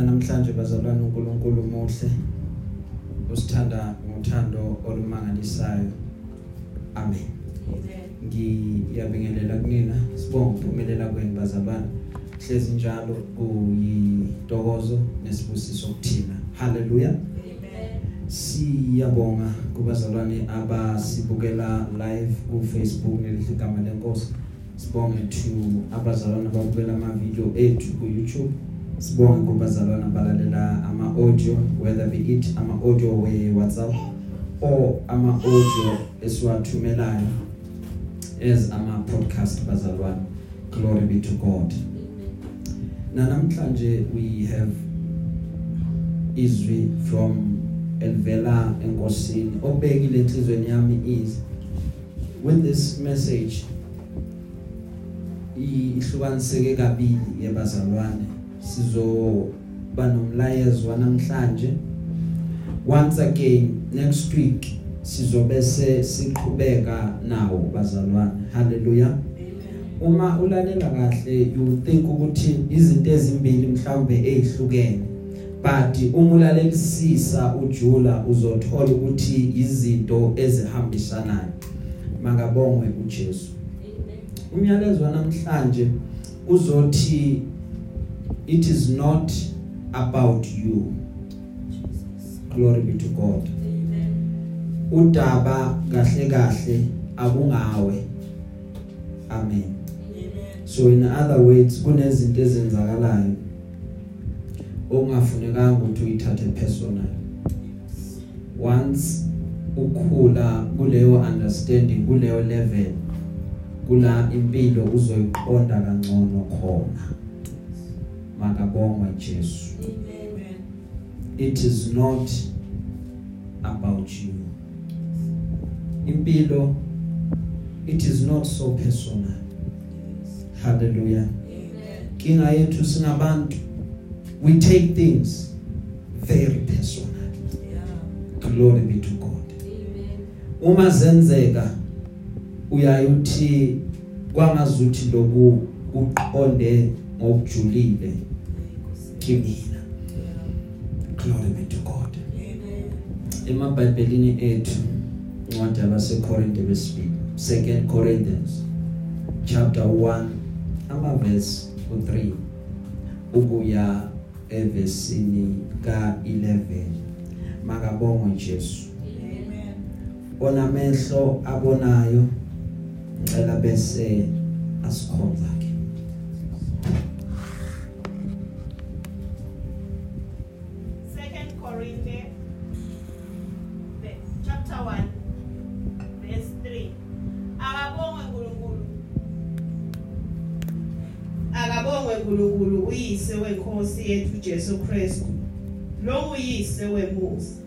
namhlanje bazalwane uNkulunkulu muhle usithanda ngothando olumangalisayo. Amen. Ngiyabingelela kunina sibonga ukuphumelela kwenu bazalwane. Hlezi njalo kuyintokozo nesibusiso kuthina. Haleluya siyabonga kubazalwane abasibukela live ku Facebook nelihle igama lenkosi. Sibonge to abazalwane ababukela ama video ethu ku YouTube sibonge kubazalwane abalalela ama audio whether be it ama audio we WhatsApp or ama audio esiwathumelayo as ama podcast bazalwane glory be to God. Na namhlanje we have izwi from elvela enkosini. Obekile enhlizweni yami is with this message ihlukaniseke kabili yebazalwane sizoba nomlayezo wanamhlanje. Once again next week sizobese siqhubeka nawo bazalwane. Haleluya uma ulalela kahle you think ukuthi izinto ezimbili mhlawumbe ezihlukene. But uma ulalelisisa ujula uzothola ukuthi izinto ezihambisanayo. Makabongwe uJesu. Umyalezo namhlanje uzothi it is not about you. Glory be to god. Udaba kahle kahle akungawe amen. So in other words kunezinto ezenzakalayo ongafunekanga ukuthi uyithathe personal. Once ukhula kuleyo understanding kuleyo level kula impilo uzoyiqonda kangcono khona. Makabongwe Jesu. Amen. It is not about you. Impilo it is not so personal. Hallelujah. Amen. Kinga yethu singabantu. We take things very personal. Yeah. Glory be to god. Amen. Uma zenzeka uyayithi kwangazuthi loku uqonde ngokujulile. Kimina glory be to god. Amen. Emabhayibhelini ethu incwadi yabasekorinte besibili 2 Corinthians chapter 1 ama verse u3 ukuya evesini ka11 makabongwe Jesu. Amen. Ona mehlo abonayo ngicela bese asikhonza. Wemusa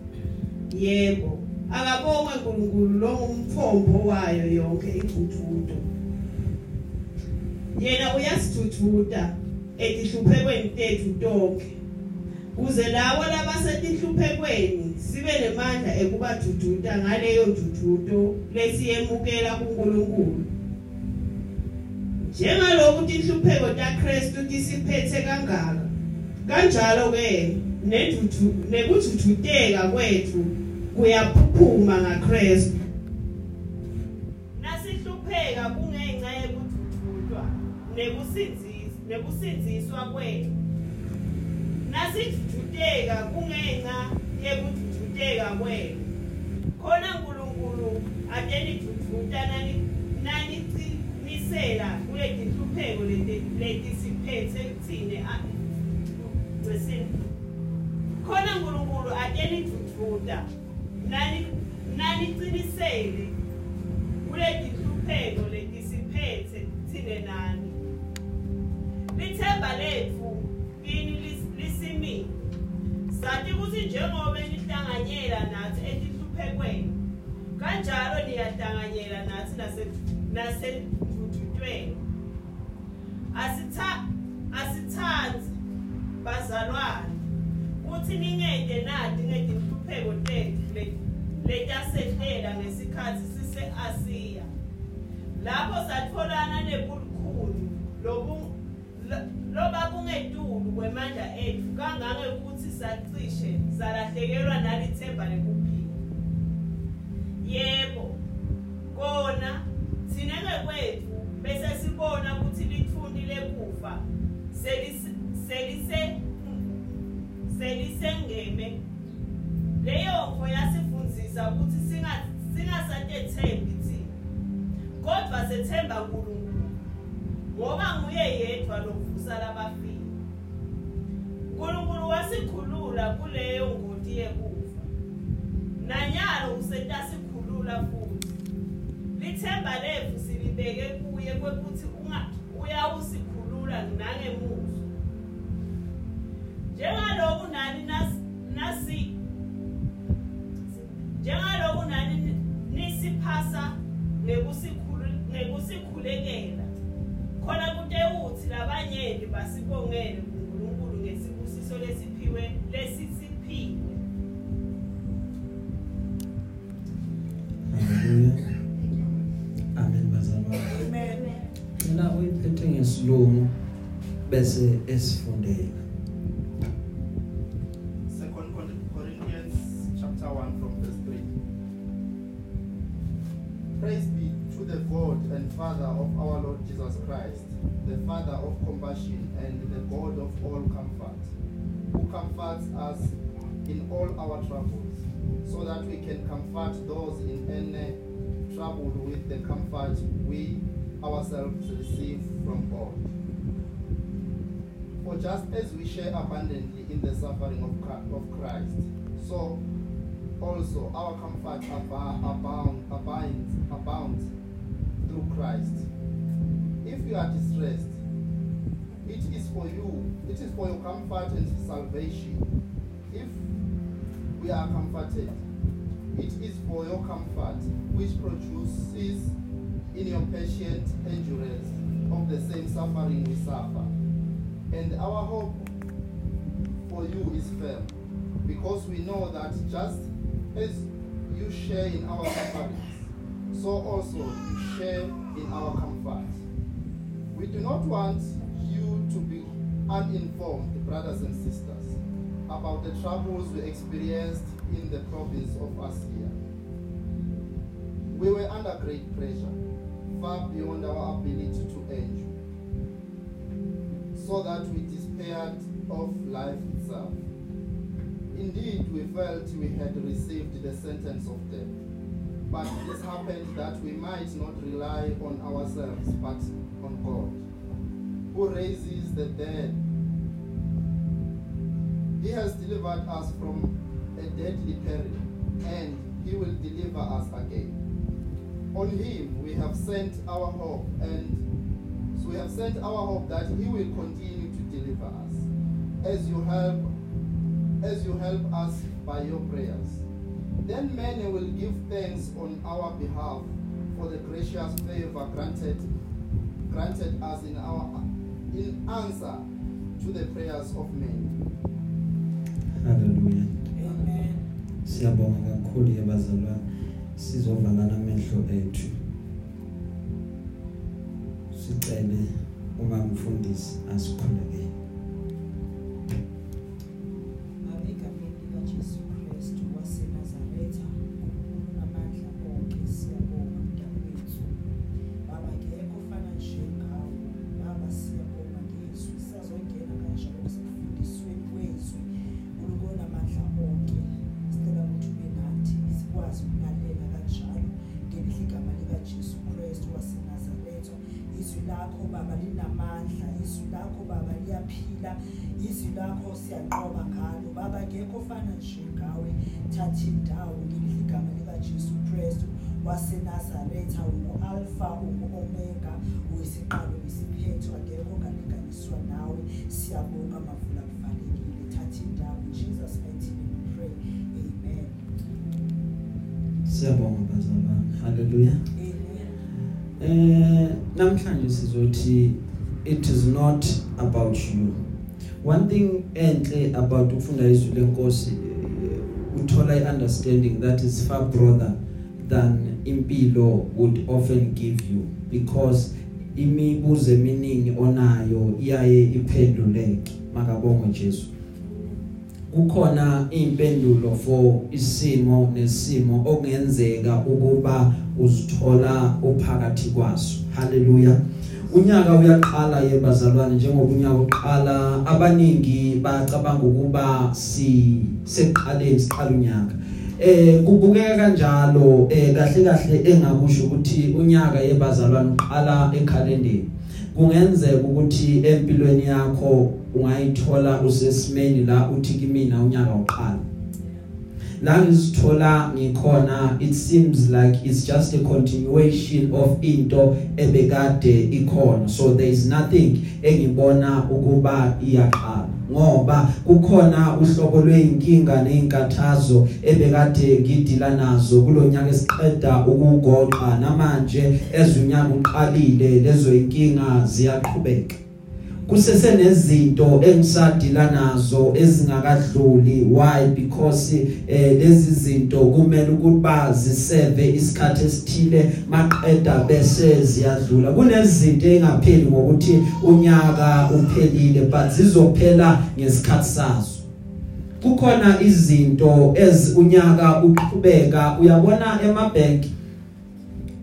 Yebo akabongwe uNkulunkulu lo ngumthombo wayo yonke imfuthudo Yena uyasithuthuda etihluphekweni tethu tonke. Kuze lawo labasetihluphekweni sibe lemandla ekubadududa ngaleyo dududo lesiyemukela kuNkulunkulu. Njengaloku tinhlupheko taKristu tisiphethe kangaka kanjalo ke neduthu nekuthuthuteka kwethu kuyaphuphuma ngaKristu nasihlupheka kungenxa yekudududwa nekusinziswa nekusinziswa kwethu. Nasithuteka kungenxa yekududeka kwenu khona uNkulunkulu atenidududza nani nani nisela kuleti nhlupheko leti leti siphethe wesini khona uNkulunkulu atenidududza nani nani cinisele kuleti nhlupheko leti siphethe kuthine nani. Lithemba lethu kini lisimile. Sathi ukuthi njengoba nihlanganyela nathi etihluphekweni kanjalo niyahlanganyela nathi nasedududweni lapho satfolana nebukhulu lobu loba kungetulu kwemandla ethu kangange ukuthi sacishe salahlekelwa nguye yedwa lovusa labafile. uNkulunkulu wasikhulula kuleyo ngoti yekufa. Nanyalo usetasikhulula futhi. Lithemba lethu silibeke kuye kwekuthi uyawusikhulula nangemuso njengaloku nani nas nasi njengaloku nani nisiphasa ngekusikhulekela khona kute uthi labanyenti basibongele kuNkulunkulu ngesibusiso lesiphiwe lesisiphiwe. Haleluya amen bazalwane. Amen. Mina uyiphethe ngesilungu bese esifundela. Father of compassion and the God of all comfort, who comforts us in all our troubles, so that we can comfort those in any trouble with the comfort we ourselves receive from God. For just as we share abundantly in the suffering of Chri- of Christ, so also our comfort abo- abound, abounds, abounds through Christ. If you are distressed, it is for you, it is for your comfort and salvation. If we are comforted, it is for your comfort, which produces in your patient endurance of the same suffering we suffer. And our hope for you is firm, because we know that just as you share in our sufferings, so also you share in our comfort. We do not want uninformed, brothers and sisters, about the troubles we experienced in the province of Asia. We were under great pressure, far beyond our ability to endure so that we despaired of life itself. Indeed, we felt we had received the sentence of death. But this happened that we might not rely on ourselves, but on God, who raises the dead. He has delivered us from a deadly peril, and He will deliver us again. On Him we have sent our hope, and so we have sent our hope that He will continue to deliver us, as you help, as you help us by your prayers. Then many will give thanks on our behalf for the gracious favor granted, granted us in our in answer to the prayers of many. haleluya amen. Siyabonga kakhulu yabazalwane sizovalana amehlo ethu. Sicele uma mfundisi asikhuleke. One thing enhle about ukufunda izwi lenkosi eh, uthola iunderstanding that is far broader than impilo would often give you because imibuzo eminingi onayo iyaye iphenduleke. Makabonge Jesu. Kukhona impendulo for isimo nesimo okungenzeka ukuba uzithola uphakathi kwaso. Haleluya unyaka uyaqala yebazalwane njengoba unyaka uqala abaningi bacabanga ukuba si seqaleni siqala unyaka. Eh kubukeka kanjalo eh kahle kahle engakusho ukuthi unyaka yebazalwane uqala ekhalendeni. Kungenzeka ukuthi empilweni yakho ungayithola usesimeni la uthi kimina unyaka uqala. La ngizithola ngikhona it seems like it's just a continuation of into ebekade ikhona. So there is nothing engibona ukuba iyaqala ngoba kukhona uhlobo lweinkinga nezinkathazo ebekade ngidila nazo kulonyaka esiqeda ukugoqa namanje ezunyaka uqalile lezo inkinga ziyaqhubeka. Kusese nezinto engisadila nazo ezingakadluli. Why? Because eh lezi zinto kumele ukuba ziseve isikhathi esithile maqeda bese ziyadlula. Kunezinto engapheli ngokuthi unyaka uphelile but zizophela ngesikhathi sazo. Kukhona izinto ezi unyaka uqhubeka uyabona emabhenki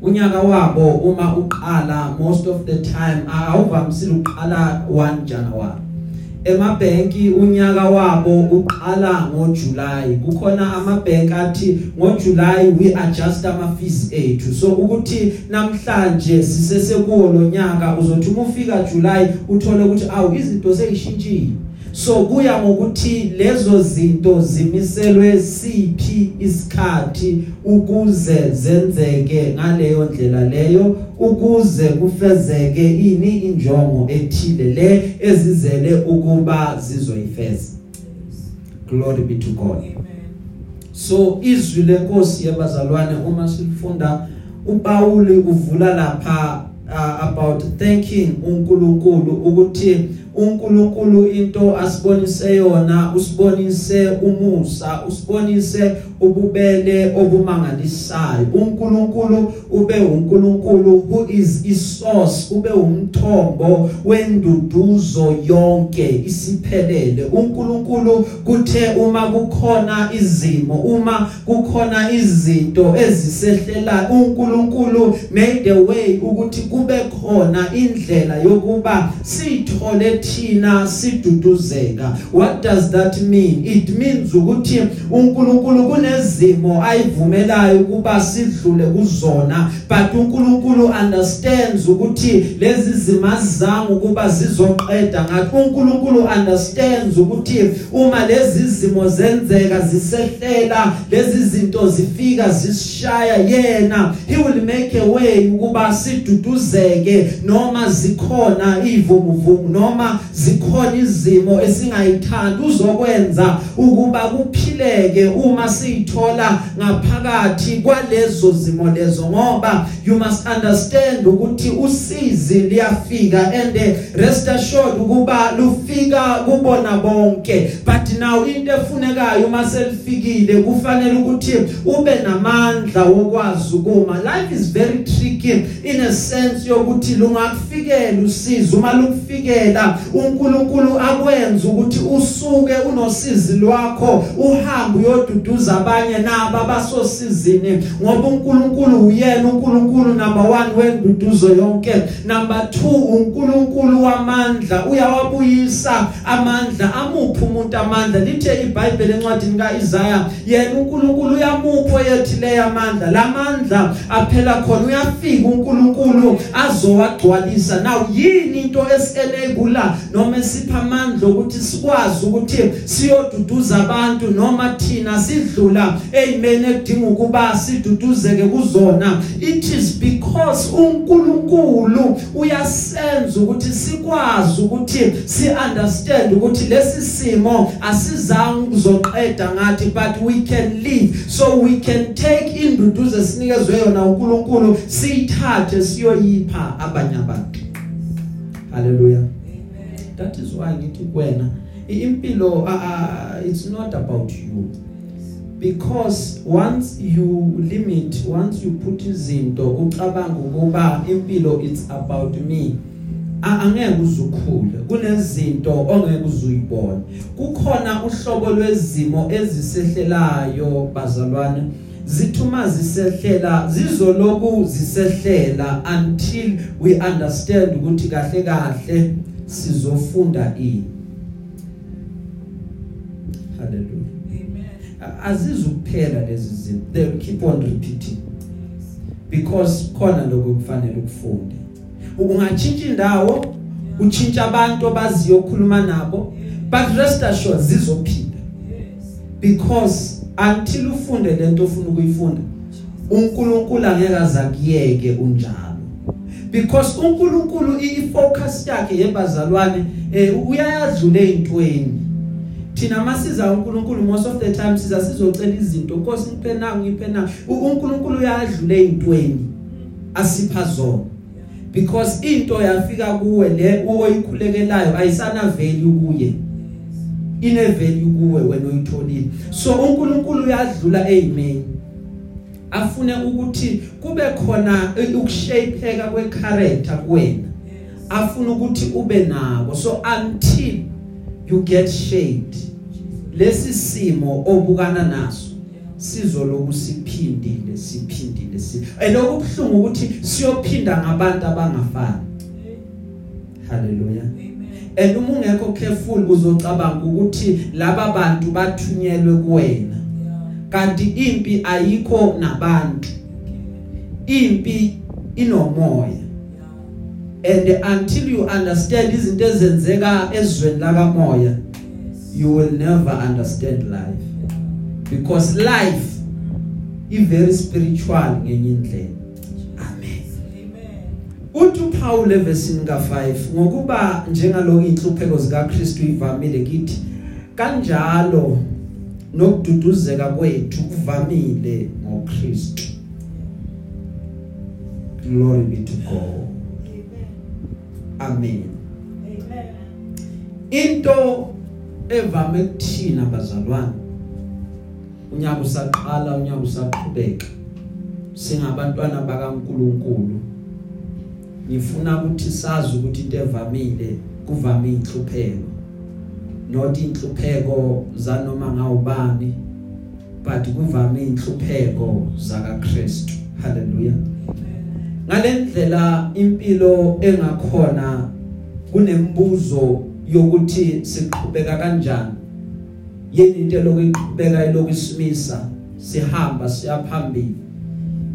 unyaka wabo uma uqala most of the time awuvamisile uqala 1 January. Emabhenki unyaka wabo uqala ngoJuly kukhona amabhenki athi ngoJuly we adjust ama fees ethu. So ukuthi namhlanje sisese kuwo lonyaka uzothi uma ufika July uthole ukuthi awu izinto seyishintshile so kuya ngokuthi lezo zinto zimiselwe siphi isikhathi ukuze zenzeke ngaleyo ndlela leyo ukuze kufezeke ini injongo ethile le ezizele ukuba zizoyifeza glory be to God Amen. so izwi lenkosi yabazalwane uma silifunda uPauli uvula lapha uh, about thanking uNkulunkulu ukuthi uNkulunkulu into asibonise yona usibonise umusa usibonise ububele obumangalisayo. uNkulunkulu ube uNkulunkulu who is isource ube umthombo wenduduzo yonke isiphelele. uNkulunkulu kuthe uma kukhona izimo uma kukhona izinto ezisehlela uNkulunkulu made a way ukuthi kube khona indlela yokuba sithole thina siduduzeka what does that mean? It means ukuthi uNkulunkulu kunezimo ayivumelayo ukuba sidlule kuzona but uNkulunkulu understands ukuthi lezi zimazange ukuba zizoqeda ngathi uNkulunkulu understands ukuthi uma lezi zimo zenzeka zisehlela lezi zinto zifika zisishaya yena he will make a way ukuba siduduzeke noma zikhona ivumuvumu noma zikhona izimo esingayithandi uzokwenza ukuba kuphileke uma siyithola ngaphakathi kwalezo zimo lezo ngoba you must understand ukuthi usizi liyafika and rest assured ukuba lufika kubona bonke. But now into efunekayo uma selifikile kufanele ukuthi ube namandla wokwazi ukuma. Life is very tricky in a sense yokuthi lungakufikela usizo uma lukufikela uNkulunkulu akwenza ukuthi usuke unosizi lwakho uhambe uyoduduza abanye nabo abasosizini ngoba uNkulunkulu uyena uNkulunkulu number 1 wenduduzo yonke. Number 2 uNkulunkulu wamandla uyawabuyisa amandla amupha umuntu amandla. Lithe iBhayibheli encwadini kaIsaya yena uNkulunkulu uyamupho yethi leya amandla lamandla aphela khona uyafika uNkulunkulu azowagcwalisa. Now yini into esenebula noma esipha amandla ukuthi sikwazi ukuthi siyoduduza abantu noma thina sidlula amen ekudinga ukuba siduduzeke kuzona. It is because uNkulunkulu uyasenza ukuthi sikwazi ukuthi si understand ukuthi lesi simo asizange kuzoqeda ngathi but we can live. So we can take induduzo esinikezwe yona uNkulunkulu siyithathe siyoyipha abanye abantu. Haleluya. That is why ngithi kuwena impilo uh, uh, it's not about you. Because once you limit once you put izinto ucabanga ukuba impilo it's about me. A- angeke uzukhule. Kunezinto ongeke uzuyibona kukhona uhlobo lwezimo ezisehlelayo bazalwane. Zithuma zisehlela zizoloku zisehlela until we understand ukuthi kahle kahle sizofunda ini. Hallelujah. A- azizukuphela lezi zinto. They will keep on repeating. Because khona lokho kufanele ukufunde. Ungatshintsha indawo utshintsha abantu abaziyo ukukhuluma nabo but rest assured zizophinda. Because until ufunde lento ofuna ukuyifunda uNkulunkulu angeke azakuyeke unjalo. Because uNkulunkulu ifocus yakhe yebazalwane eh, uyayadlula ezintweni thina masiza uNkulunkulu most of the time siza sizocela izinto. Nkosi ngiphe nangu ngiphe nangu uNkulunkulu uyadlula ezintweni asipha zona. Because into yafika kuwe le oyikhulekelayo ayisana value kuye. Ine value kuwe wena oyitholile. So uNkulunkulu uyadlula amen. Afune ukuthi kube khona ukushapeka kwecharacter kuwena. Afuna ukuthi ube nako. So until you get shaped lesi simo obukana naso sizoloku siphindile siphindile si elokubhlungu ukuthi siyophinda ngabantu abangafani. Haleluya and uma ungekho careful uzocabanga ukuthi laba bantu bathunyelwe kuwena. Kanti impi ayikho nabantu. Impi inomoya. And until you understand izinto ezenzeka ezweni lakamoya you will never understand life. Because life is very spiritual ngenye indlela. Uthi uPaul evesini ka5 ngokuba njengalokho inhlupheko zikaKristu ivamile kithi kanjalo nokududuzeka kwethu kuvamile ngoKristu. Glory be to God. Amen. Into evame kuthina bazalwane unyaka usaqala unyaka usaqhubeka singabantwana bakaNkuluNkulu. Ngifuna ukuthi sazi ukuthi into evamile kuvame inhlupheko. Not inhlupheko zanoma ngawubani but kuvame inhlupheko zaka Kristu haleluya ngalendlela impilo engakhona kunembuzo yokuthi siqhubeka kanjani. Yini into lokuyiqhubeka ilokusimisa sihamba siyaphambili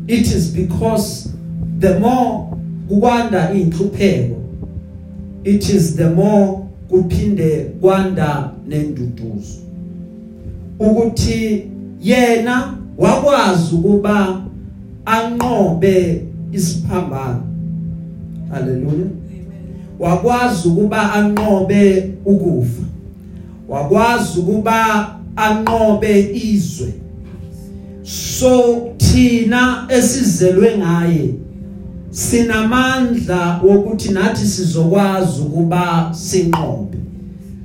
it is because the more kukwanda inhlupheko it is the more kuphinde kwanda nenduduzo. Ukuthi yena wakwazi ukuba anqobe isiphambano. Haleluya wakwazi ukuba anqobe ukufa. Wakwazi ukuba anqobe izwe. So thina esizelwe ngaye sinamandla wokuthi nathi sizokwazi ukuba sinqobe.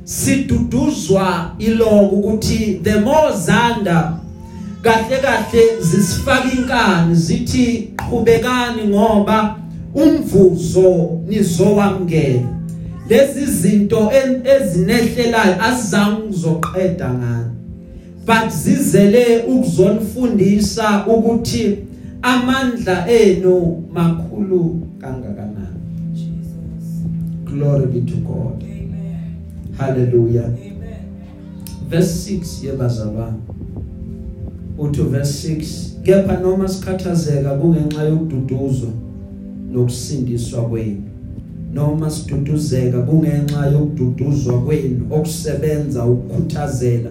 Siduduzwa iloko ukuthi the more zanda kahle kahle zisifaka inkani zithi qhubekani ngoba umvuzo nizowamkela lezi zinto ezinehlelayo asizange uzoqeda ngani. But zizele ukuzonifundisa ukuthi amandla enu makhulu kangakanani? Glory be to god. Hallelujah. Verse 6 yebazalwane. Uthi verse 6 kepha noma sikhathazeka kungenxa yokududuzwa nokusindiswa kwenu noma siduduzeka kungenxa yokududuzwa kwenu okusebenza ukukhuthazela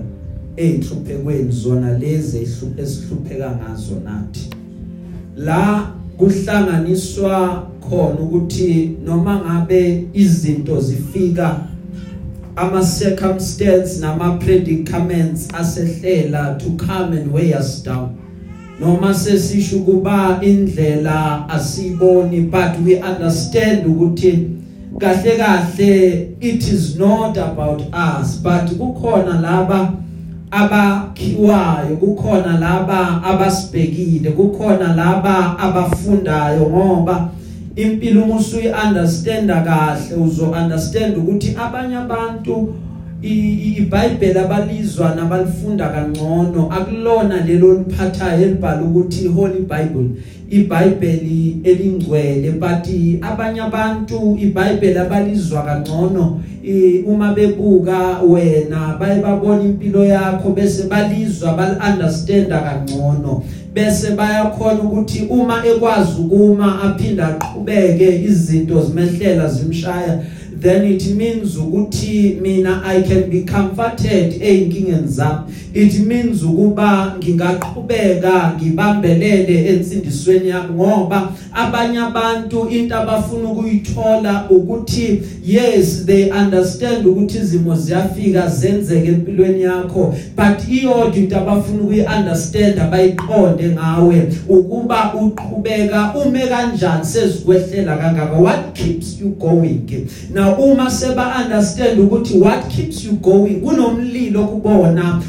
einhluphekweni zona lezi esihlupheka ngazo nathi. La kuhlanganiswa khona ukuthi noma ngabe izinto zifika ama circumstance nama predicaments asehlela to come and weigh us down. Noma sesisho kuba indlela asiboni but we understand ukuthi kahle kahle it is not about us but kukhona laba abakhiwayo kukhona laba abasibhekile kukhona laba abafundayo ngoba impilo umusuyi understanda kahle uzo understand ukuthi abanye abantu iBhayibheli abalizwa nabalifunda kangcono akulona lelo liphathayo elibhala ukuthi Holy Bible iBhayibheli elingcwele but abanye abantu iBhayibheli abalizwa kangcono uma bebuka wena baye babona impilo yakho bese balizwa bal understanda kangcono. Bese bayakhona ukuthi uma ekwazi ukuma aphinda aqhubeke izinto zimehlela zimshaya. Then it means ukuthi mina I can be comforted einkingeni zami. It means ukuba ngingaqhubeka ngibambelele ensindisweni yami ngoba abanye abantu into abafuna ukuyithola ukuthi yes they understand ukuthi izimo ziyafika zenzeke empilweni yakho but iyodwa into abafuna ukuyiunderstand abayiqonde ngawe ukuba uqhubeka ume kanjani sezikwehlela kangaka. What keeps you going? Now uma seba understand ukuthi what keeps you going kunomlilo kubona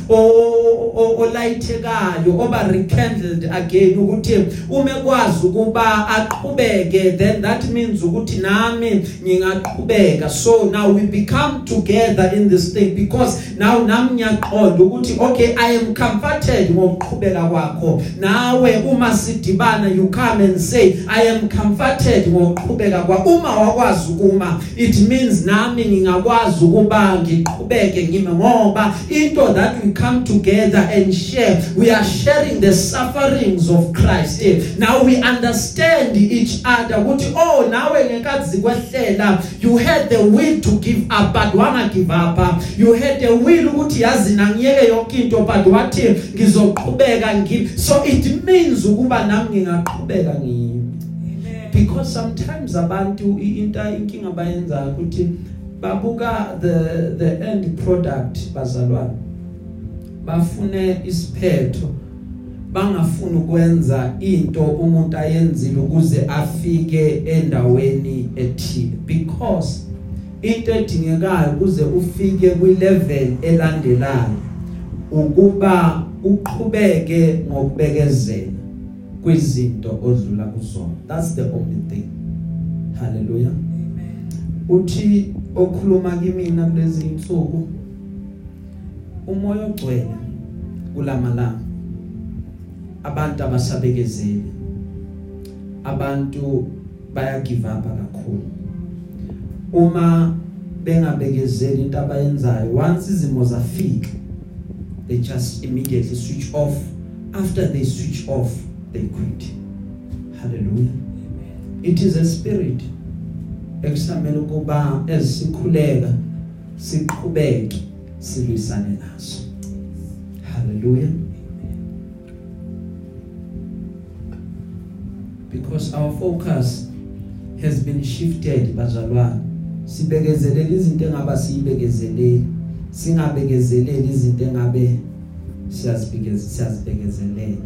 olayithekayo oba rekindled again ukuthi uma kwazi ukuba aqhubeke then that means ukuthi nami ngingaqhubeka. So now we become together in this thing because now nami ngiyaqonda ukuthi okay i am comforted ngokuqhubeka kwakho. Nawe uma sidibana you come and say i am comforted ngokuqhubeka kwa uma wakwazi ukuma it means nami ngingakwazi ukuba ngiqhubeke ngime ngoba into that we come together and share we are sharing the sufferings of Christ. Now we understand each other ukuthi oh nawe ngenkathi zikwehlela you had the will to give up but wanga give up. You had the will ukuthi yazi nangiyeke yonke into but wathi ngizoqhubeka ngi so it means ukuba nami ngingaqhubeka ngimi because sometimes abantu into inkinga bayenza ukuthi babuka the the end product bazalwane. Bafune isiphetho bangafuni ukwenza into umuntu ayenzile ukuze afike endaweni ethile. Because into edingekayo ukuze ufike kwi level elandelayo ukuba uqhubeke ngokubekezela. Kwizinto odlula kuzona that's the only thing. Hallelujah. Amen. Uthi okhuluma kimina kulezi insuku umoya ogcwele kulamalanga abantu abasabekezeli abantu baya give up kakhulu. Uma bengabekezeli into abayenzayo once izimo zafika they just immediately switch off. After they switch off they quit. Hallelujah. Amen. It is a spirit ekusamele ukuba ezisikhuleka siqhubeke silwisane naso. Hallelujah. Because our focus has been shifted bazalwane. Sibekezelele izinto engaba siyibekezeleli singabekezeleli izinto engabe siyazibekeza siyazibekezelela.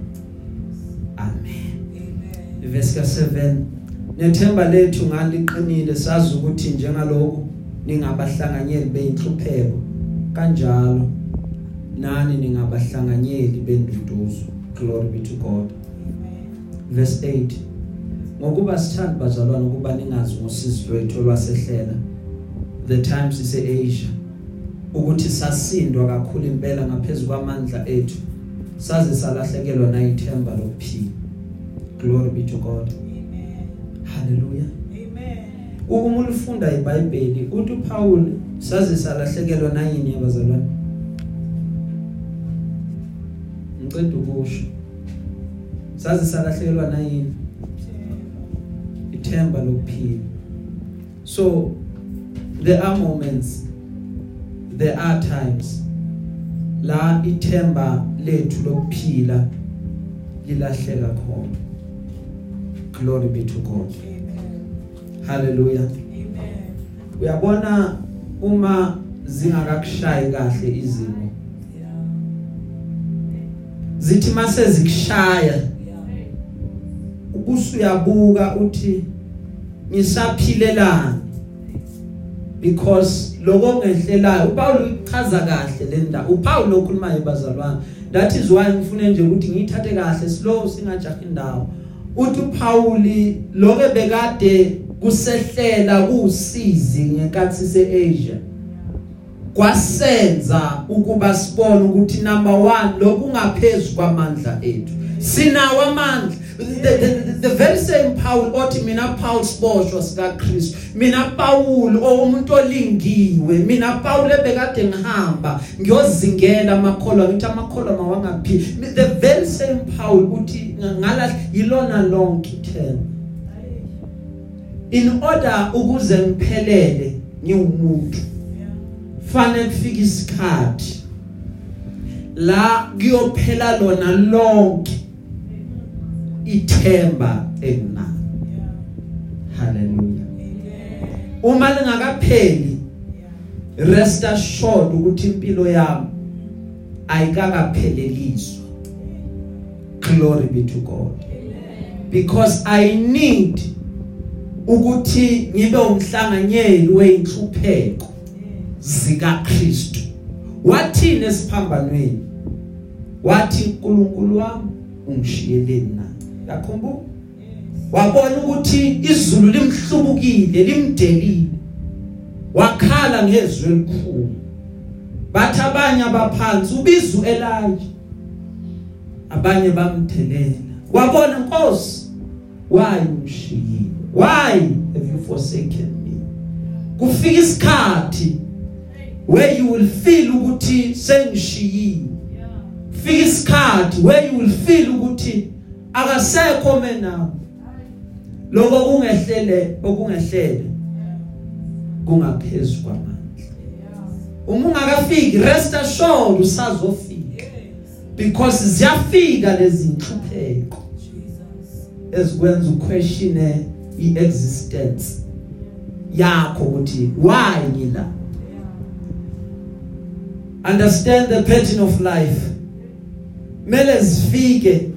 Amen. Amen. Verse 7 nethemba lethu ngaliqinile sazi ukuthi njengalokho ningabahlanganyeli beinhlupheko kanjalo nani ningabahlanganyeli benduduzo? Glory be to God. Amen. Verse 8 ngokuba sithanda bazalwane ukuba ningazi ngosizo lwethu olwasehlela the times ise Asia ukuthi sasindwa kakhulu impela ngaphezulu kwamandla ethu. Saze salahlekelwa nayithemba lokuphila. Glory be to God. Amen. Hallelujah. Amen. Uma ulifunda iBhayibheli uthi uPaul saze salahlekelwa nayini yabazalwane? Ngicela ukusho. Saze salahlekelwa nayini? Ithemba lokuphila. So there are moments there are times la ithemba lethu lokuphila lilahleka khona. Glory be to God. Amen. Hallelujah. Amen. Uyabona uma zingakakushayi kahle izimo? Zithi mase zikushaya ubusuyabuka uthi ngisaphilelana because lokho ngehlelayo uPaul uchaza kahle le ndawo. uPaul okhuluma ebazalwane that is why ngifune nje ukuthi ngiyithathe kahle slow singajahi indawo. Uthi uPauli lokho bekade kusehlela kusizi ngenkathi seAsia. Kwasenza ukuba sibone ukuthi number 1 lokungaphezulu kwamandla ethu. Sinawo amandla. The, the, the very Paul othi mina Paul siboshwa sika Kristu mina Paul omuntu olingiwe. Mina Paul ebekade ngihamba ngiyozingela amakholwa ngithi amakholwa mawangaphi. The very same Paul uthi ngala yilona lonke term in order ukuze ngiphelele ngiwumuntu. Fanele kufike isikhathi la kuyophela lona lonke ithemba enginalo. Haleluya uma lingakapheli rest assured ukuthi impilo yami ayikakapheleliswa glory be to god. Because i need ukuthi ngibe umhlanganyeli weinhlupheko zika Kristu wathini esiphambanweni? Wathi uNkulunkulu wami ungishiyeleni na? Yakhumbula wabona ukuthi izulu limhlubukile limdelile. Wakhala ngezwi elikhulu. Bathi abanye abaphansi ubizu Elijah abanye bamthelela. Wabona inkosi why ungishiyile why have you forsaken me? Kufika isikhathi where you will feel ukuthi sengishiyile. Fika isikhathi where you will feel ukuthi akasekho mina lokho kungehlele okungehlele kungaphezulu kwamandla. Uma ungakafiki rest assured usazofika. Because ziyafika lezi inhlupheko ezikwenza uquestion iexistence yakho ukuthi why ngila? Understand the pattern of life. Mele zifike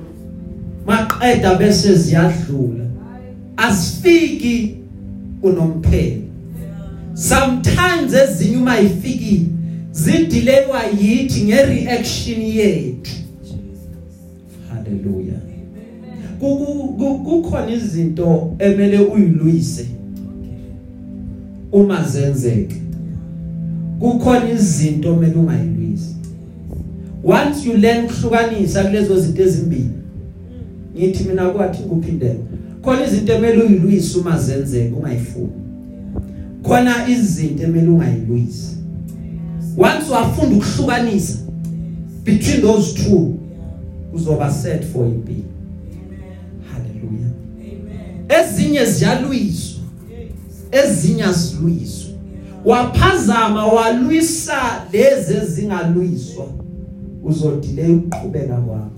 maqeda bese ziyadlula. Asifiki unomphelo sometimes ezinye uma ifikile zidilewa yithi ngereaction yethu. Haleluya kukhona izinto emele uyilwise. Uma zenzeka kukhona izinto emele ungayilwisi. Once you learn ukuhlukanisa kulezo zinto ezimbili ngithi mina kwathi kuphindela khona izinto emele uyilwise uma zenzeka ungayifuni. Khona izinto emele ungayilwisi. Once wafunda ukuhlukanisa between those two uzoba set for impilo haleluya ezinye ziyalwiswa ezinye azilwiswa. Waphazama walwisa lezi ezingalwiswa uzodelay ukuqhubeka kwakho.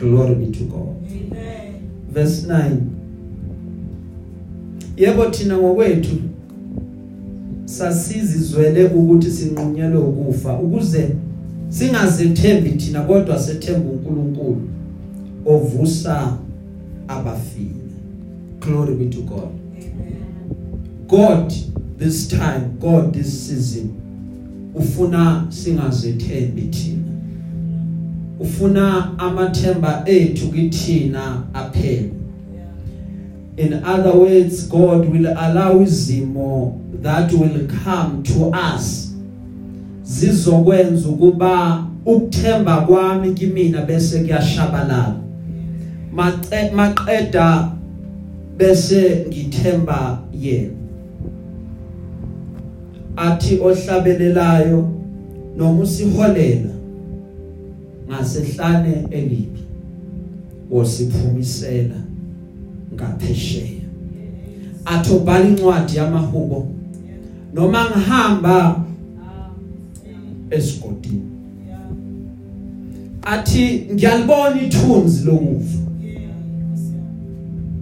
Glory be to god. amen verse 9 yebo thina ngokwethu sasizizwele ukuthi sinqunyelwe ukufa ukuze singazethembi thina kodwa sethemba uNkulunkulu ovusa abafile. Glory be to god. God this time god this season ufuna singazethembi thina. Ufuna amathemba ethu kithina aphele in other words god will allow izimo that will come to us zizokwenza ukuba ukuthemba kwami kimina bese kuyashabalala. Maqeda bese ngithemba yena. Athi ohlabelelayo noma usiholela ngasehlane elibi wosiphumisela ngaphesheya. Athobhala incwadi yamahubo. Noma ngihamba esigodini athi ngiyalibona ithunzi lokufa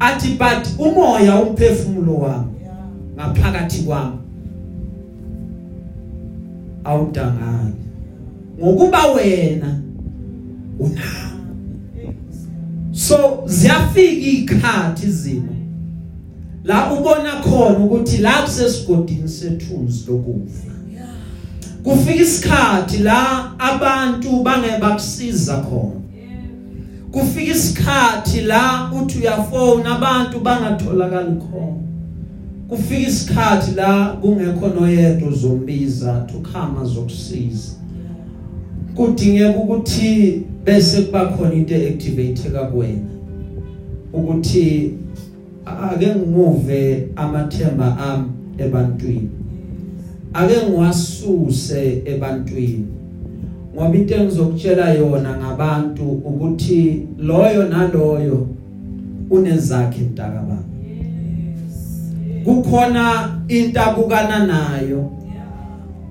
athi but umoya umphefumulo wami ngaphakathi kwami. Awudangani ngokuba wena unawo so ziyafika ikhathi izimo la ubona khona ukuthi la kusesigodini sethunzi lokufa. Kufika isikhathi la abantu bangebakusiza khona. Kufika isikhathi la uthi uyafona abantu bangatholakali khona. Kufika isikhathi la kungekho noyedwa uzombiza tukhama zokusiza kudingeka ukuthi bese kuba khona into eactivateka kuwena ukuthi ake ngimuve amathemba ami ebantwini. Ake ngiwasuse ebantwini. Ngoba into engizokutshela yona ngabantu ukuthi loyo naloyo unezakhe mntakababa. Kukhona into abukana nayo.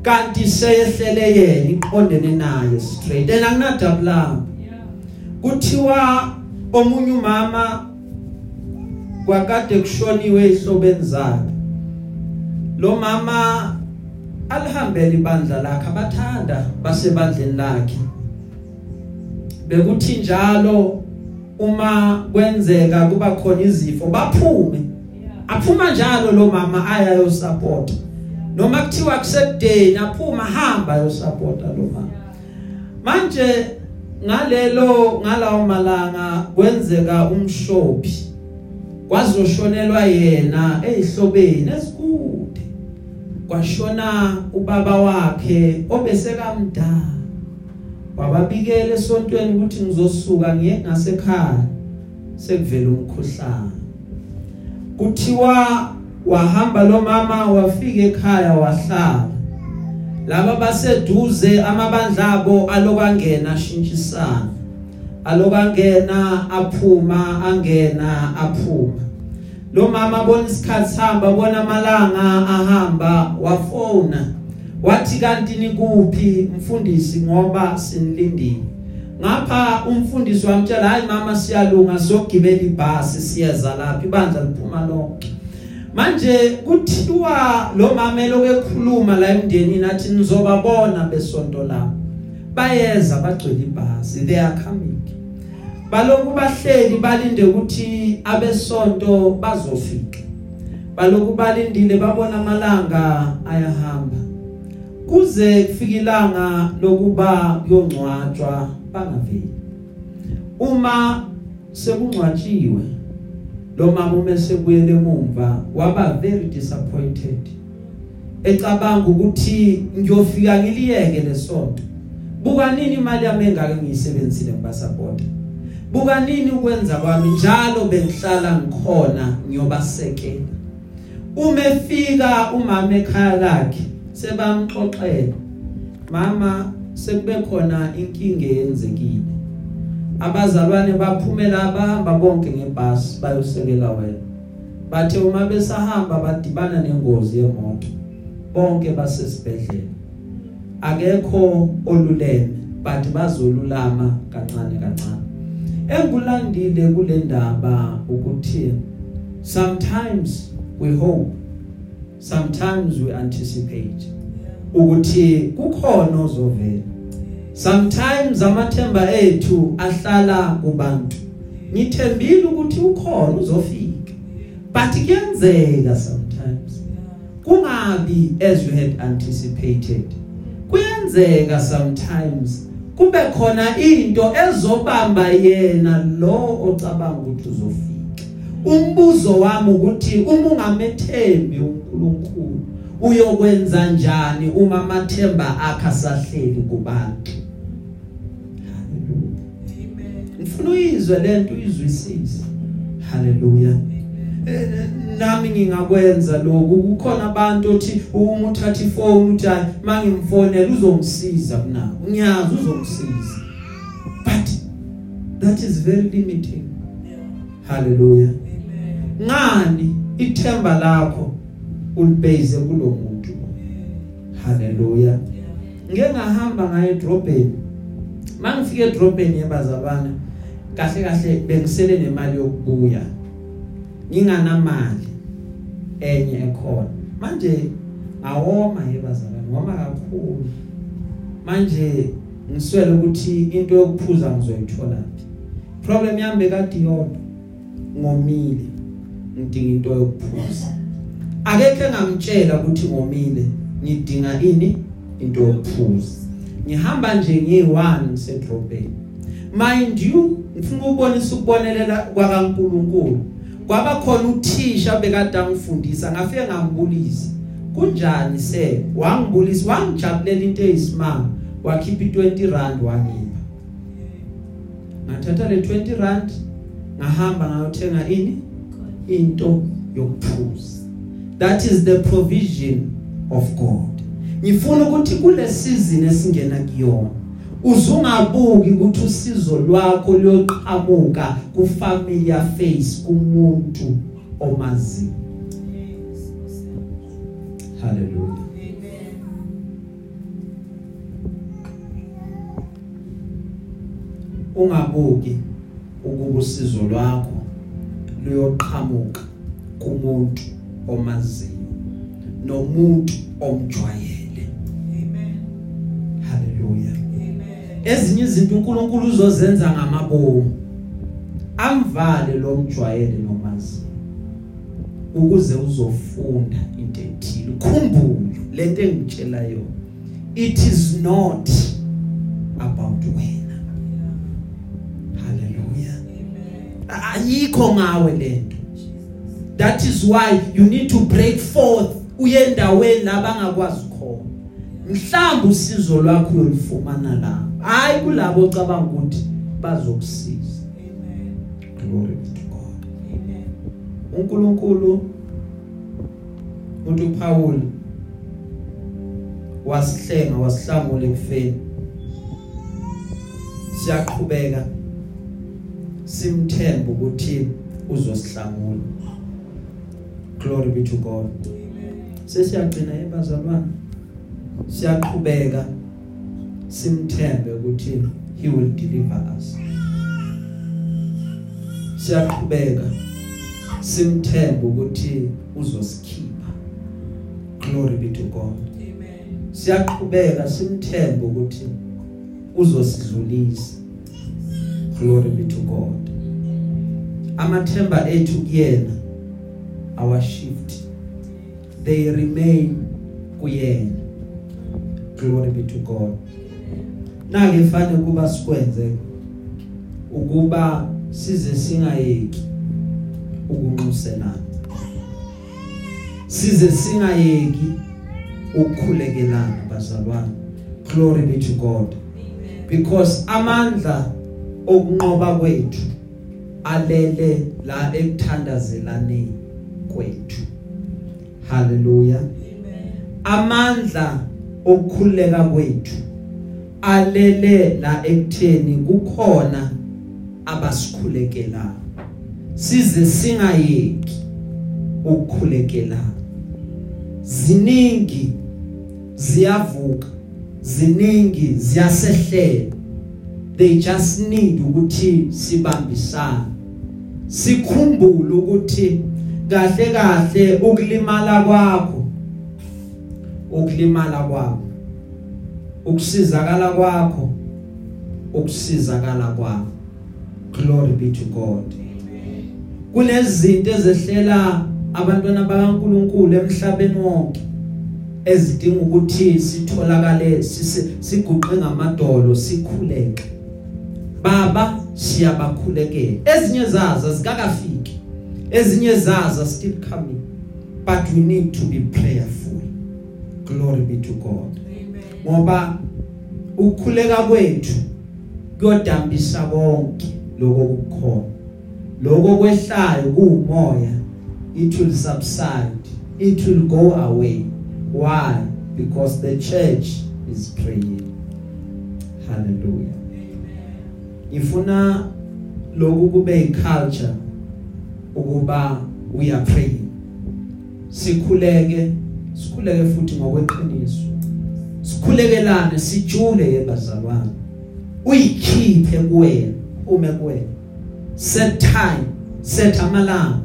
Kanti seyehlele yena iqondene naye straight. And anginadabulanga kuthiwa omunye umama kwakade kushoniwe ihlobeni zakhe. Lo mama alihambele ibandla lakhe abathanda basebandleni lakhe. Bekuthi njalo uma kwenzeka kuba khona izifo baphume. Aphuma njalo lo mama aya yo support noma kuthiwa kusedeni aphuma hamba yo support lo mama manje ngalelo ngalawo malanga kwenzeka umshophi kwazoshonelwa yena ezihlobeni esikude kwashona ubaba wakhe obesekamdala. Wababikela esontweni ukuthi ngizosuka ngiye ngasekhaya sekuvela umkhuhlane. Kuthiwa wahamba lo mama wafika ekhaya wahlala. Laba baseduze amabandla abo alokangena ashintshisana alokangena aphuma angena aphuma. Lo mama bona isikhathi sihamba bona amalanga ahamba wafona. Wathi kanti nikuphi mfundisi? Ngoba sinilindile. Ngapha umfundisi wamtshela hayi mama siyalunga sogibela ibhasi siyeza lapha ibandla liphuma lonke. Manje kuthiwa lo mama elokukhuluma la emndenini athi nizobabona besonto la. Bayeza bagcwele ibhasi they are coming. Baloku bahleli balinde ukuthi abesonto bazofika. Baloku balindile babona amalanga ayahamba. Kuze kufika ilanga lokuba kuyongcwatshwa bangaveli. Uma sekungcwatshiwe lo mama umese kuyele emuva waba very disappointed. Ecabanga ukuthi ngiyofika ngiliyeke lesonto. Buka nini imali yami engake ngiyisebenzisile ngibasapota? Buka nini ukwenza kwami njalo bengihlala ngikhona ngiyobasekela? Uma efika umama ekhaya lakhe sebamxoxela. Mama sekube khona inkinga eyenzekile. Abazalwane baphumela abahamba bonke ngebhasi bayosekela wena. Bathe uma besahamba badibana nengozi yemoto bonke basesibhedlela. Akekho oluleme but bazolulama kancane kancane. Engulandile kule ndaba ukuthi sometimes we hope sometimes we anticipate ukuthi kukhona ozovela. Sometimes amathemba ethu ahlala kubantu. Ngithembile ukuthi ukhona uzofika. But kuyenzeka sometimes. Kungabi as you had anticipated. Kuyenzeka sometimes. Kube khona into ezobamba yena lo ocabanga ukuthi uzofika. Umbuzo wami ukuthi uma ungamethembi uNkulunkulu uyokwenza njani uma amathemba akhe asahleli kubantu? Ngifuna uyizwe lento uyizwisise haleluya. Nami ngingakwenza lokhu. Kukhona abantu othi uma uthatha ifone uthi hayi mangimfonela uzongisiza kuna ngiyazi uzongisiza. But that is very limiting. Haleluya. Ngani ithemba lakho ulibase kulomuntu haleluya. Ngeke ngahamba ngaye edrobheni. Mangifike edrobheni yebazabana kahle kahle bengisele nemali yokubuya. Nginganamali enye ekhona. Manje awoma yebazalwane ngoma kakhulu. Manje ngiswele ukuthi into yokuphuza ngizoyithola phi. Problem yami bekade yodwa ngomile ngidinga into yokuphuza. Akekho engamtshela ukuthi ngomile ngidinga ini? Into yokuphuza. Ngihamba nje ngiyi1 ngisedrobheni mind you ngifuna ukubonisa ukubonelela kwaNkuluNkulu kwaba khona uthisha bekade angifundisa ngafike ngambulisa kunjani se wangibulisa wangijabulela into eyisimanga. Wakhipha i20 rand wangipha ngathatha le 20 rand ngahamba ngayothenga ini? Into yokuphuza. That is the provision of God. Ngifuna ukuthi kule season esingena kuyona uzungabuki ukuthi usizo lwakho liyoqhamuka kufamily face kumuntu omaziyo. Haleluya ungabuki ukuba usizo lwakho luyoqhamuka kumuntu omaziyo nomuntu omjwayele. Ezinye izinto uNkulunkulu uzozenza ngamabomu. Amvale lo mjwayele nomaziyo ukuze uzofunda into ethile. Khumbule lento engitshela yona. It is not about wena. Haleluya ayikho ngawe lento that is why you need to break forth uye endaweni la bangakwazi khona. Mhlawumbe usizo lwakho uyolifumana la. Hayi kulabo ocabanga ukuthi bazokusiza. Glory to God. uNkulunkulu uthi uPaul wasihlenga wasihlamula ekufeni. Siyaqhubeka simthemba ukuthi uzosihlamula glory be to God. Sesiyagcina ebazalwane siyaqhubeka. Simthembe ukuthi he will deliver us. Siyaqhubeka simthembe ukuthi uzosikhipha. Glory be to God. Siyaqhubeka simthembe ukuthi uzosidlulisa. Glory be to God. Amathemba ethu kuyena our shift. They remain kuyena. Glory be to God. Na ke fanele kuba sikwenze ukuba size singayeki ukunxuselana size singayeki ukukhulekelana bazalwane. Glory be to God. Because amandla okunqoba kwethu alele la ekuthandazelane kwethu. Haleluya amandla okukhuleka kwethu alele la ekutheni kukhona abasikhulekela. Size singayeki ukukhulekela. Ziningi ziyavuka ziningi ziyasehlela they just need ukuthi sibambisane. Sikhumbule ukuthi kahle kahle ukulimala kwakho ukulimala kwakho ukusizakala kwakho. Ukusizakala kwakho. Glory be to God. Kunezinto ezehlela abantwana bakaNkuluNkulu emhlabeni wonke ezidinga ukuthi sitholakale siguqe ngamadolo sikhuleke. Baba siyabakhulekela. Ezinye zazo zikakafiki ezinye zazo still coming. But we need to be prayerful. Glory be to God. Ngoba ukukhuleka kwethu kuyodambisa konke lokho kukhona lokho kwehlayo kuumoya it will subside. It will go away. Why? Because the church is praying. Hallelujah. Ngifuna lokhu kube iculture ukuba we are praying. Sikhuleke sikhuleke futhi ngokweqiniso. Sikhulekelane sijule yebazalwane uyikhiphe kuwena ume kuwena. Set time set amalanga.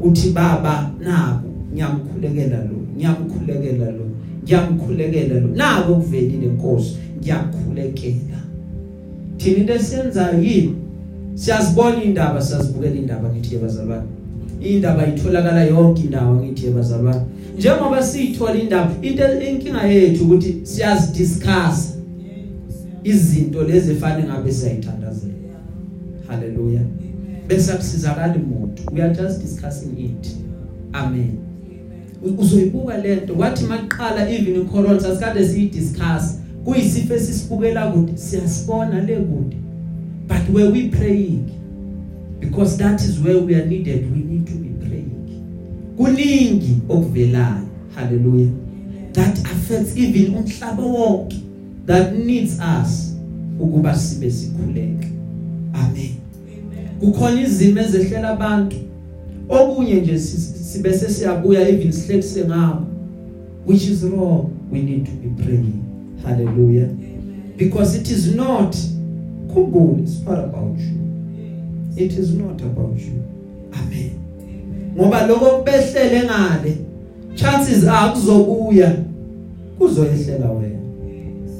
Uthi baba naku ngiyamkhulekela lo ngiyamkhulekela lo ngiyamkhulekela lo. Naku kuvelile inkosi ngiyakhulekela. Thina into esiyenzayo yini? Siyazibona indaba siyazibukela indaba ngithi yebazalwane indaba itholakala yonke indawo ngithi ebazalwane njengoba siyithola indaba into inkinga yethu ukuthi siyazi discuss izinto lezi efane ngabe siyayithandazela. Haleluya bese akusizakala umuntu we are just discussing it. Amen. Uzoyibuka lento kwathi maqala even icorona sasikade siyidiscuss. Kuyisifo esisibukela kude. Siyasibona le kude. But where we praying? Because that is where we are needed. We kuningi okuvelayo. Hallelujah. That affects even umhlaba wonke that needs us ukuba sibe sikhuleke. Amen. Kukhona izimo ezehlela abantu. Okunye nje sibe sesiyabuya even sihlekise ngabo which is wrong. We need to be praying. Hallelujah. Because it is not khumbula it's not about you. It is not about you. Amen. Ngoba lokho kubehlele ngale chances are kuzobuya kuzoyehlela wena.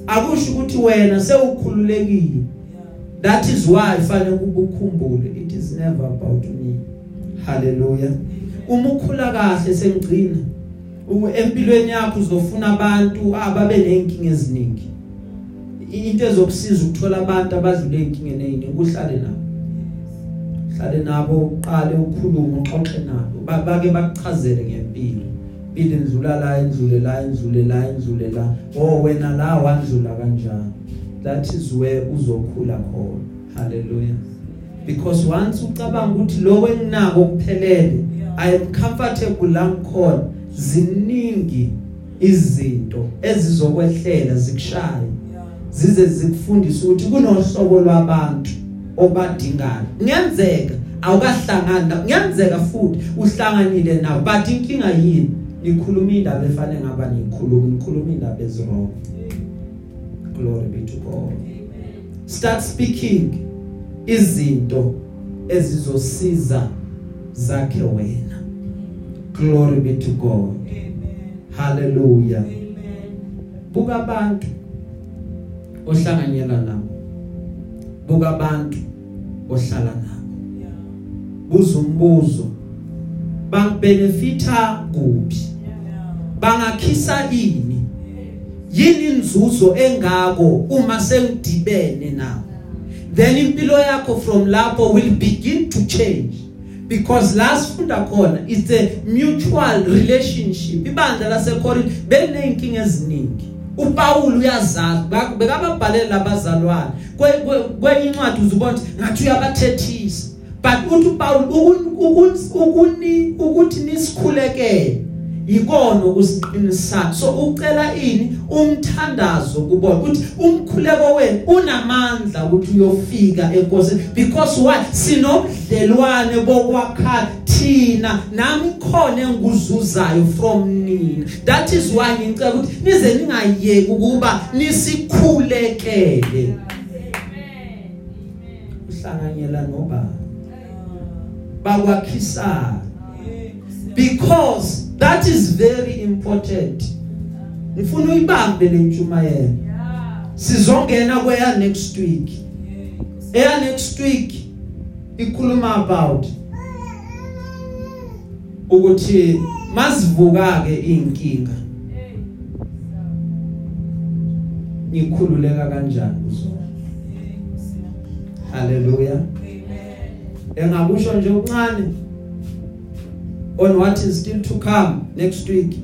Akusho ukuthi wena sewukhululekile. That is why fanele ukukhumbule it is never about me. Hallelujah. Uma ukhula kahle sengigcina empilweni yakho uzofuna abantu ababe nenkinga eziningi. Into ezokusiza ukuthola abantu abadlule inkingeni eziningi ukuhlale nabo. Hlale nabo uqale ukhulume uxoxe nabo. Bake bakuchazele ngempilo. Impilo indlula la indlule la indlule la indlule la. Oh wena la wandlula kanjani? That is where uzokhula khona. Hallelujah. Because once ucabanga ukuthi lokho enginako kuphelele i am comfortable la ngikhona ziningi izinto ezizokwehlela zikushaye zize zikufundise ukuthi kunohlobo lwabantu. Obadingayo. Ngenzeka awukahlangana ngenzeka futhi uhlanganile nawo but inkinga yini? Nikhuluma indaba efanele ngaba nikhuluma nikhuluma indaba ezirong. Glory be to God. Start speaking izinto ezizosiza zakhe wena. Glory be to God. Hallelujah. Buka abantu ohlanganyela nabo. Buka abantu ohlala nabo. Buza umbuzo. Bangibenefita kuphi? Bangakhisa ini? Yini inzuzo engako uma sengidibene nabo? Then impilo yakho from lapho will begin to change. Because last funda khona it's a mutual relationship. Ibandla laseCorinth benenkinga eziningi. uPaul uyazazi bekababhalela labazalwane kwenye incwadi uzubona ngathi uyabathethisa. But uthi uPaul ukuni ukuthi nisikhulekele. Ikona ukusiqinisana so ucela ini umthandazo kubona ukuthi umkhuleko wenu unamandla ukuthi uyofika enkosini. Because why sinobudlelwane bokwakha thina. Nami khona engikuzuzayo from nina. That is why ngicela ukuthi nize ningayeki ukuba nisikhulekele. Uhlanganyela nobani bakwakhisana because that is very important. Ngifuna uyibambe le ntshumayelo sizongena kweya next week. Eya next week ikhuluma about ukuthi masivuka ke inkinga ngikhululeka kanjani kuzona haleluya engakusho nje uncane on what is still to come next week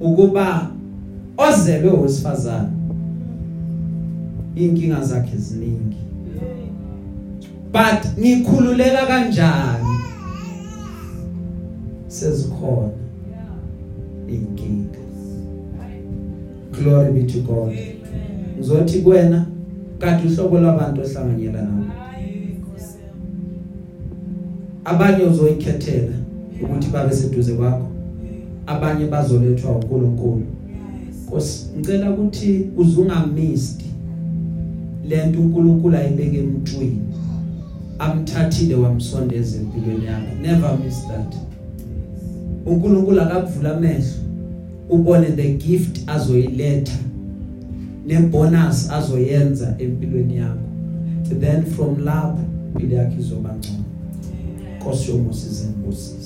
ukuba ozelwe wesifazana inkinga zakhe ziningi. But ngikhululeka kanjani sezikhona inkinga glory be to God. Ngizothi kuwena kade uhlobo lwabantu ohlanganyela nabo abanye uzoyikhethela. Ukuthi babe seduze kwakho. Abanye bazolethwa uNkulunkulu. Nkosi ngicela ukuthi uzungamist lento uNkulunkulu ayibeke emntwini amthathile wamsondeza empilweni yakho never miss that. uNkulunkulu akakuvula amehlo ubone the gift azoyiletha nebonus azoyenza empilweni yakho. Then from lapho impilo yakho izoba ngcono. Nkosi yomusa izembusisi